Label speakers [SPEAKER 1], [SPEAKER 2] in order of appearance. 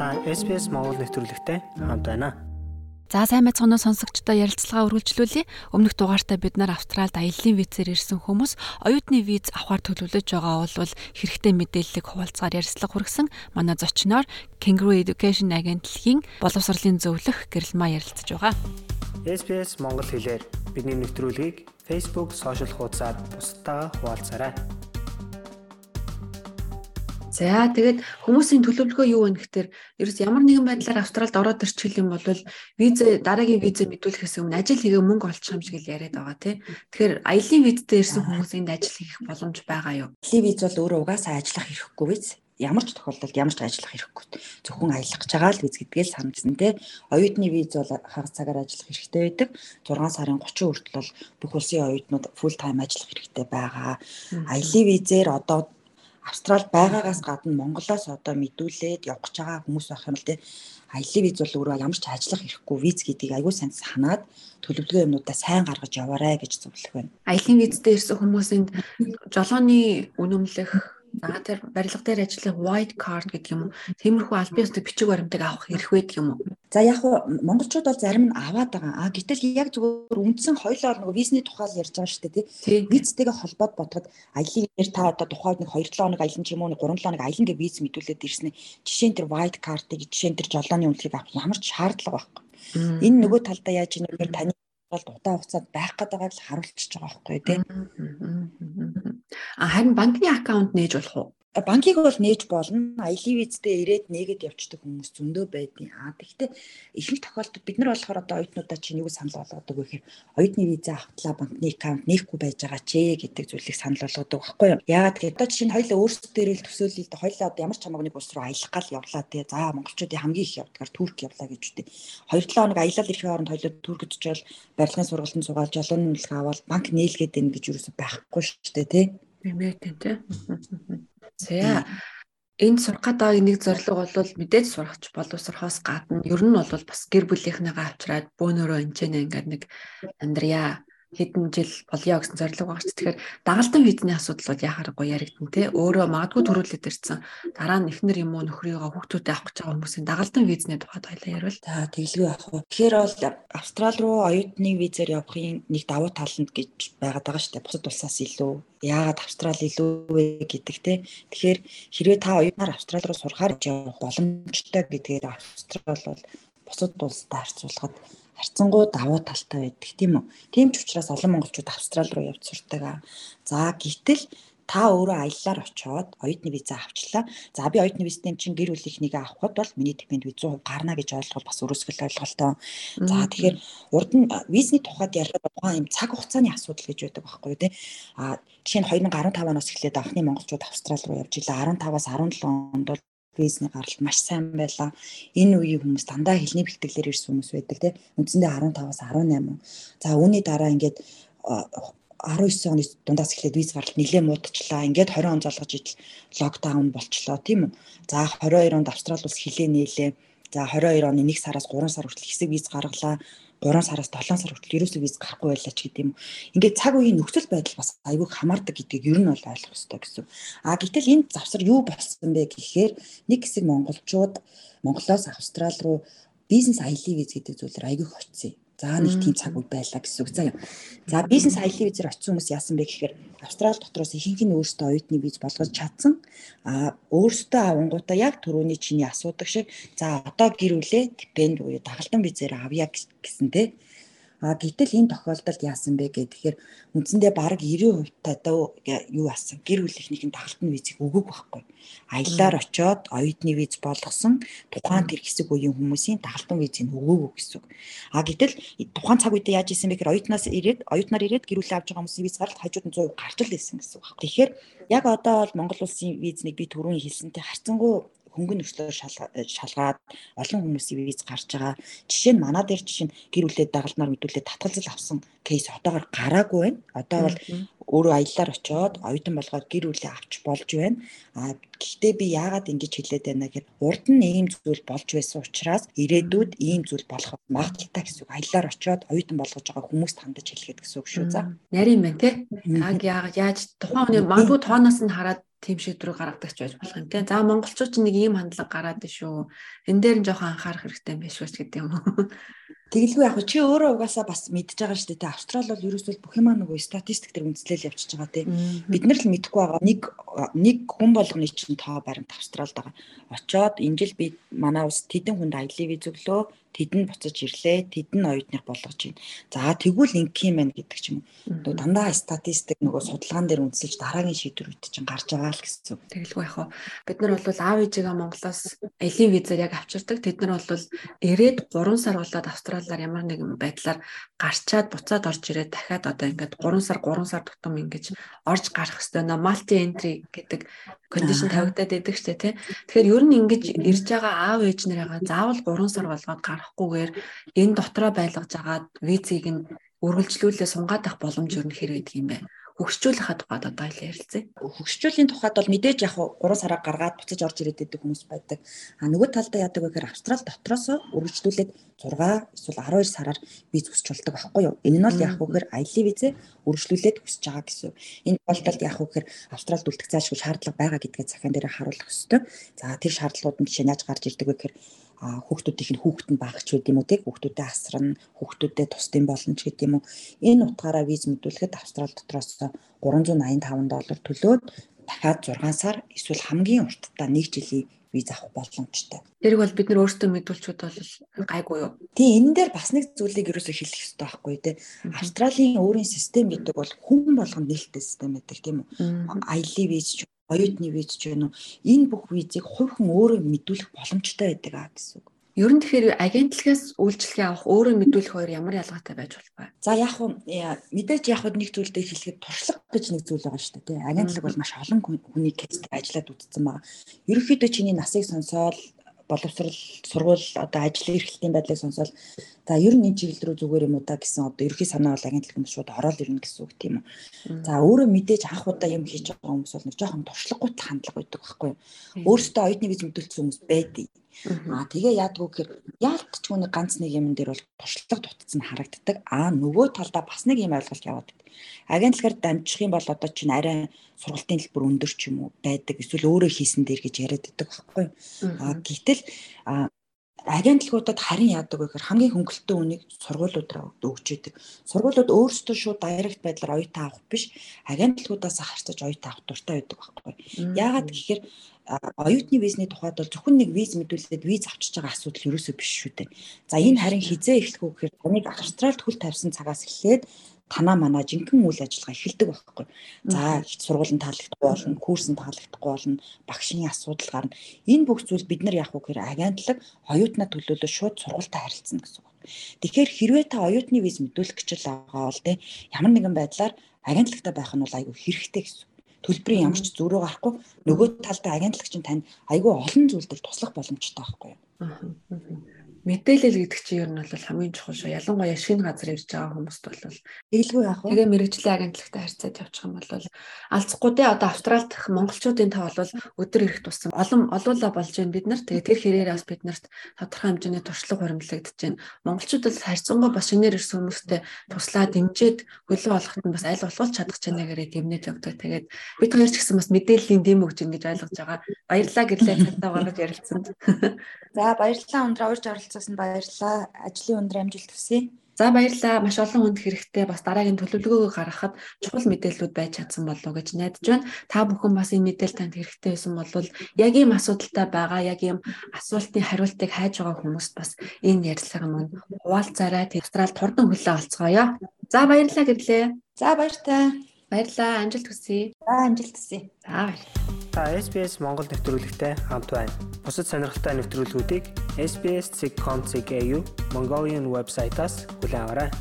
[SPEAKER 1] Та SPS Монгол нэвтрүүлэгтэй хамт байна.
[SPEAKER 2] За сайн уу сонсогчдоо ярилцлага үргэлжлүүлье. Өмнөх дугаартаа бид нар Австралид аяллаа визээр ирсэн хүмүүс оюутны виз авахар төлөвлөж байгаа бол хэрэгтэй мэдээллийг хуваалцгаар ярилцлага хүргэсэн. Манай зочноор Kangaroo Education агентлагийн боловсролын зөвлөх Гэрэлмаа ярилцж байгаа.
[SPEAKER 1] SPS Монгол хэлээр бидний нэвтрүүлгийг Facebook, сошиал хуудасаар бусдаа хуваалцаарай.
[SPEAKER 2] За тэгээд хүмүүсийн төлөвлөгөө юу вэ гэхээр ерөөс ямар нэгэн байдлаар Австралид ороод ирчих юм бол виз дараагийн виз мэдүүлэхээс өмнө ажил хийгээ мөнгө олчих юм шиг л яриад байгаа тий. Тэгэхээр аялын визтэй ирсэн хүмүүс энд ажил хийх боломж байгаа юу?
[SPEAKER 3] Аялын виз бол өөрөө угаасаа ажиллах хэрэггүй биз ямар ч тохиолдолд ямар ч ажиллах хэрэггүй. Зөвхөн аялах гэж байгаа л виз гэдгээ л санагдсан те. Оюутны виз бол хагас цагаар ажиллах хэрэгтэй байдаг. 6 сарын 30 хүртэл бол бүх улсын оюутнууд full time ажиллах хэрэгтэй байгаа. Аялын визээр одоо Австрал байгаагаас гадна Монголоос одоо мэдүүлээд явах гэж байгаа хүмүүс байх юм л те. Аялын виз бол өөрөө ямар ч ажиллах хэрэггүй виз гэдгийг аягүй сайн санаад төлөвлөгөө юмнуудаа сайн гаргаж яваарэ гэж зөвлөх байна.
[SPEAKER 2] Аялын визтэй ирсэн хүмүүсийн жолооны үнэмлэх За тэр барилга дээр ажиллах white card гэдэг юм уу? Тиймэрхүү аль биестэй бичиг баримтыг авах эрх байдаг юм уу?
[SPEAKER 3] За яг монголчууд бол зарим нь аваад байгаа. А гэтэл яг зүгээр үндсэн хоёлоо нөгөө визний тухай л ярьж байгаа шүү дээ тий. Визтэйгээ холбоод бодоход аялын дээр та одоо тухайд нэг 2 7 хоног аялын ч юм уу 3 7 хоног аялын гэ виз мэдүүлээд ирсэн. Жишээ нь тэр white card-ыг жишээ нь тэр жолооны үнэлгийг авах ямар ч шаардлага байхгүй. Энэ нөгөө талдаа яаж нэр таны бол удаа хугацаанд байх гэдгийг л харуулчихж байгаа байхгүй тий.
[SPEAKER 2] А харин банкны аккаунт нээж болох уу?
[SPEAKER 3] Банкийг бол нээж болно. Аялын визтэй ирээд нээгээд явчихдаг хүмүүс зөндөө байдیں۔ Аа тэгвэл ихэнх тохиолдолд бид нар болохоор одоо оюутнуудаа чинь юу санал болгодог вэ гэхээр оюутны виза авахтлаа банкны аккаунт нээхгүй байж байгаа ч гэдэг зүйлийг санал болгодог байхгүй юу? Яагаад гэвэл одоо чинь хоёлаа өөрсдөө дээрэл төсөөлөл дээ хоёлаа одоо ямар ч хамаагүй улс руу аялах гал явлаа тий. За монголчуудын хамгийн их явдгаар Турк явлаа гэж үтэй. 2-7 хоног аялал ирэхийн хооронд хоёлаа Туркд очивол барилгын сургалтанд суугаад жолооны үнэлгээ аваад банк нээлгээд байна гэж юу гэсэн байхгүй шүү дээ тий.
[SPEAKER 2] Бэмээ тий. За энэ сурах гэдэг нэг зорилго бол мэдээж сурахч боловсрохоос гадна ер нь бол бас гэр бүлийнхнийгаа авчраад бөөнөрөө энэчнэ ингээд нэг амьдрья хэдэн жил болёо гэсэн зорилго байгаа ч тэгэхээр дагалдан визний асуудал бол яхаарахгүй яригдэн тий өөрөө магадгүй төрүүлээд ирсэн дараа нь эхнэр юм уу нөхрийгөө хүүхдүүдэд авах гэж байгаа хүмүүсийн дагалдан визний тухайд хоёлаа ярил.
[SPEAKER 3] За тэглгүй авах уу. Тэгэхээр бол Австрал руу оюутны визээр явахын нэг давуу тал нь гэж байгаад байгаа шүү дээ. Бусад улсаас илүү яагаад Австрал илүү вэ гэдэг тий. Тэгэхээр хэрвээ та оюутнаар Австрал руу сурахаар явах боломжтой гэдгээр Австрал бол бусад улстай харьцуулахад харьцангуй давуу талтай байдаг тийм үү. Тийм ч учраас олон монголчууд Австрал руу явж сурдаг. За гэтэл та өөрөө аяллаар очоод оюутны виза авчлаа. За би оюутны визтэй чинь гэр бүлийнхнийг авахд бол миний документ 100% гарна гэж ойлгол бас өрөөсгөл ойлголтоо. За тэгэхээр урд нь визний тухайд ярих тухайн юм цаг хугацааны асуудал гэж байдаг байхгүй тий. А жишээ нь 2015 оноос эхлээд анхны монголчууд Австрал руу явж илаа 15-аас 17 онд бол визний гаралт маш сайн байлаа. Энэ үеийн хүмүүс дандаа хэлний бэлтгэлээр ирсэн хүмүүс байдаг тийм. Үндсэндээ 15-аас 18. За үүний дараа ингээд 19 оны дундаас эхлээд виз гаралт нэлээд муудчлаа. Ингээд 20 он залгаж ижил локдаун болчлоо тийм үү. За 22 онд Австрали улс хилээ нээлээ. За 22 оны 1 сараас 3 сар хүртэл хэсэг виз гаргалаа. 3 сараас 7 сар хүртэл ерөөсөө виз гарахгүй байлаа ч гэдэм. Ингээд цаг үеийн нөхцөл байдал бас айгүй хамаардаг гэдгийг ер нь бол ойлгох хэрэгтэй гэсэн. А гэтэл энэ завсар юу болсон бэ гэхээр нэг хэсэг монголчууд Монголоос Австрали руу бизнес аялын виз гэдэг зүйлээр айгүй хоцсон юм. За нэг тийм цаг үе байлаа гэсэн үг заяа. За бизнес аялын визээр очсон хүмүүс яасан бэ гэхээр Австрали дотроос ихэнх нь өөрсдөө оюутны виз болгож чадсан. А өөрсдөө авангуудаа яг түрүүний чиний асуудаг шиг за одоо гэрүүлээ стипенд буюу дагалдан визээр авъя гэсэн те. А гэтэл энэ тохиолдолд яасан бэ гэхээр үндсэндээ бараг 90% тадаа юу асан гэр бүлийнхнийхэн дагалт нь визийг өгөөг байхгүй. Аяллаар очоод оюутны виз болгосон тухайн тэр хэсэг үеийн хүмүүсийн дагалт визийг өгөөг гэсэн. А гэтэл тухайн цаг үедээ яаж исэн бэ гэхээр оюутнаас ирээд оюутнаар ирээд гэр бүлээ авч байгаа хүмүүсийн виз гаралт хажууд нь 100% гарч л исэн гэсэн үг. Тэгэхээр яг одоо бол Монгол улсын визнийг би түрүүн хэлсэнтэй харьцангуй хөнгөн нөхцлөөр шалгаад олон хүмүүсийн виз гарч байгаа. Жишээ нь манай дээр жишээ нь гэр бүлээд дагалдмаар мэдүүлээд татгалзал авсан кейс одоогоор гараагүй байна. Одоо бол өөрөө аяллаар очоод оюутан болгоод гэр бүлээ авч болж байна. А гэхдээ би яагаад ингэж хэлээд байна гэхээр урд нь ийм зүйл болж байсан учраас ирээдүйд ийм зүйл болох магадaltaй гэсэн үг. Аяллаар очоод оюутан болгож байгаа хүмүүст хандаж хэлгээд гэсэн үг шүү за.
[SPEAKER 2] Нарийн байна те. Яг яаж тухайн хүний магадгүй тооноос нь хараад тийм шийдвэр гаргадаг ч байж болох юм те. За монголчууд ч нэг ийм хандлага гараад шүү. Энэ дээр нь жоохон анхаарах хэрэгтэй юм биш үү гэдэг юм уу?
[SPEAKER 3] Тэгэлгүй яг чи өөрөө угаасаа бас мэдж байгаа шүү дээ. Австрал бол ерөөсөө бүх юмаа нөгөө статистик дээр үндэслэл явчихж байгаа тийм. Бид нар л мэдэхгүй байгаа. Нэг нэг хүн болгоны чинь тоо баримт Австралд байгаа. Очоод энэ жил би манай ус тэдэн хүнд аялын виз өглөө тэд нь буцаж ирлээ тэд нь оюутныг болгож байна. За тэгвэл ингэх юм байна гэдэг ч юм уу. Дандаа статистик нөгөө судалгаан дээр үндэслэж дараагийн шийдвэр үйт чинь гарч байгаа л гэсэн.
[SPEAKER 2] Тэгэлгүй вэ? Бид нар бол аав ээжигээ Монголоос аялын визээр яг авчирдаг. Тэд нар бол ирээд 3 сар болоод Австралиар ямар нэгэн байдлаар гарчаад буцаад орж ирээд дахиад одоо ингээд 3 сар 3 сар тутам ингэж орж гарах хэвээр нэ multi entry гэдэг кондишн тавигдаад байдаг дээ тий. Тэгэхээр ер нь ингэж ирж байгаа аав ээж нарыгаа заавал 3 сар болгоод гарахгүйгээр энэ дотроо байлгаж агаад визийг нь үргэлжлүүлээ сунгаад авах боломж ер нь хэр байдаг юм бэ? Хөгшчүүлэхад тухайд одоо ил ярилцъя.
[SPEAKER 3] Хөгшчүүлийн тухайд бол мэдээж яг 3 сараа гаргаад буцаж орж ирээд байдаг хүмүүс байдаг. А нөгөө талдаа яадаг вэ гэхээр Австрал дотроос үргэлжлүүлээд 6 эсвэл 12 сараар виз хүсч болдог байхгүй юу? Энэ нь бол яг үгээр аялын визээ үргэлжлүүлээд хүсэж байгаа гэсэн. Энэ тохиолдолд яг үгээр Австралид үлдэх заашгүй шаардлага байгаа гэдгээ захиан дээр харуулах ёстой. За тэр шаардлагууд нь жишээ нь яаж гарч ирдэг вэ гэхээр хүүхдүүдийнх нь хүүхэд нь багч байд юм уу тийм хүүхдүүдэд асрна хүүхдүүдэд тусдын боломж гэдэг юм уу энэ утгаараа виз мэдүүлэхэд австрал дотроос 385 доллар төлөөд дахиад 6 сар эсвэл хамгийн уртдаа 1 жилийн виз авах боломжтой.
[SPEAKER 2] Тэрийг бол бид нар өөрсдөө мэдүүлчүүд бол гайгүй юу?
[SPEAKER 3] Тийм энэ дээр бас нэг зүйлийг ерөөсөө хэлэх хэрэгтэй байхгүй тий. Австралийн өөрийн систем гэдэг бол хүн болгонд нээлттэй систем байдаг тийм үү? Аялын виз ч оюутны виз ч юм уу энэ бүх визийг хувь хүн өөрөө мэдүүлэх боломжтой байдаг аа гэсэн үг.
[SPEAKER 2] Ер нь тэгэхээр агентлагаас үйлчлэгээ авах өөрөө мэдүүлэх хоёр ямар ялгаатай байж болох вэ?
[SPEAKER 3] За яг хуу мэдээж яг хуу нэг зүйлдээ хэлэхэд туршлага гэж нэг зүйл байгаа шүү дээ. Агентлаг бол маш олон хүний кейстэй ажиллаад үзсэн байгаа. Ерөнхийдөө чиний насыг сонсоод боловсрал сургууль одоо ажил эрхлэлтийн байдлыг сонсоод за ер нь энэ чиглэл рүү зүгээр юм уу да гэсэн одоо ерхий санаа бол агентлагт шууд ороод ирнэ гэсэн үг тийм үү. За өөрөө мэдээж анх удаа юм хийж байгаа хүмүүс бол нэг жоохон туршлагагүй хандлага байдаг байхгүй юу. Өөрөөсөө оюутны виз мэдүүлсэн хүмүүс байдаг. Аа тэгээ яадгүй гэхээр яалтч хүний ганц нэг юм дээр бол туршлага дутцсан харагддаг. Аа нөгөө талдаа бас нэг юм ойлголт яваад байдаг. Агентлагаар дамжих юм бол одоо чинь арай сургалтын хэлбэр өндөр ч юм уу байдаг. Эсвэл өөрөө хийсэн дээр гэж яриад байдаг байхгүй юу. Аа гэтэл агентлагуудад харин яадаг вэ гэхээр хамгийн хөнгөлөлтөө үнийг сургуулиудраа өгч идэг. Сургуулиуд өөрсдөө шууд дайрект байдлаар оюутан авах биш, агентлагуудаас харьцаж оюутан авах дуртай байдаг байхгүй. Яагаад гэхээр оюутны визний тухайд бол зөвхөн нэг виз мэдүүлээд виз авчиж байгаа асуудал ерөөсөө биш шүү дээ. За энэ харин хизээ эхлэх үү гэхээр таныг Австралид хөл тавьсан цагаас эхлээд танаа манаа жинхэнэ үйл ажиллагаа эхэлдэг байхгүй. За их сургуулийн таалагдахгүй болно, курсын таалагдахгүй болно, багшийн асуудал гарна. Энэ бүх зүйл бид нар яах вэ гэхээр агентлаг оюутнаа төлөөлөө шууд сургуультай харилцана гэсэн үг. Тэгэхээр хэрвээ та оюутны виз мэдүүлэх гэж л байгаа бол тэ ямар нэгэн байдлаар агентлагтай байх нь бол айгүй хэрэгтэй гэсэн төлбөрийн ямар ч зөрөө гарахгүй. Нөгөө талдаа агентлагч нь танд айгүй олон зүйл дээр туслах боломжтой байхгүй юу
[SPEAKER 2] мэдээлэл гэдэг чинь ер нь бол хамгийн чухал шүү. Ялангуяа шинэ газар ирж байгаа хүмүүст бол
[SPEAKER 3] тэгэлгүй яах вэ?
[SPEAKER 2] Тэгээ мэрэгжлийн агентлагтай харьцаад явчих юм бол алцахгүй те одоо Австралид монголчуудын тав бол өдөр ирэх тусам олон олуула болж байна бид нар. Тэгээ тэр хэрээр бас бид нарт тодорхой хэмжээний туршлага хуримтлагдаж байна. Монголчууд бол харьцангуй бас шинээр ирсэн хүмүүстэй туслаа дэмжиж хөлөө олоход нь бас аль болох чадах чанаа гэрээ дэмнэж өгдөг. Тэгээд бид хоёр ч гэсэн бас мэдээллийн дэм өгч ингэж ойлгож байгаа. Баярлалаа гэрлээ цантаа гаргаж ярилцсанд.
[SPEAKER 3] За баярлалаа өндөр урьж оролцсон оролцуулсан баярлалаа. Ажлын өндөр амжилт хүсье.
[SPEAKER 2] За баярлалаа. Маш олон хүнд хэрэгтэй бас дараагийн төлөвлөгөөгөө гаргахад чухал мэдээллүүд байж чадсан болов гэж найдаж байна. Та бүхэн бас энэ мэдээлэл танд хэрэгтэй байсан бол яг ийм асуудалтай байгаа, яг ийм асуултын хариултыг хайж байгаа хүмүүст бас энэ ярилцлага маань хуваалцаарай. Австрал турдан хөлөө олцгоё. За баярлалаа гэрлээ.
[SPEAKER 3] За баяртай.
[SPEAKER 2] Баярлалаа. Амжилт хүсье.
[SPEAKER 3] За амжилт хүсье.
[SPEAKER 2] За баярлалаа.
[SPEAKER 1] Та SBS Монгол нэвтрүүлэгтэй хамт байна. Бусад сонирхолтой нэвтрүүлгүүдийг SBS.com.cg Mongolian вебсайтаас аваарай.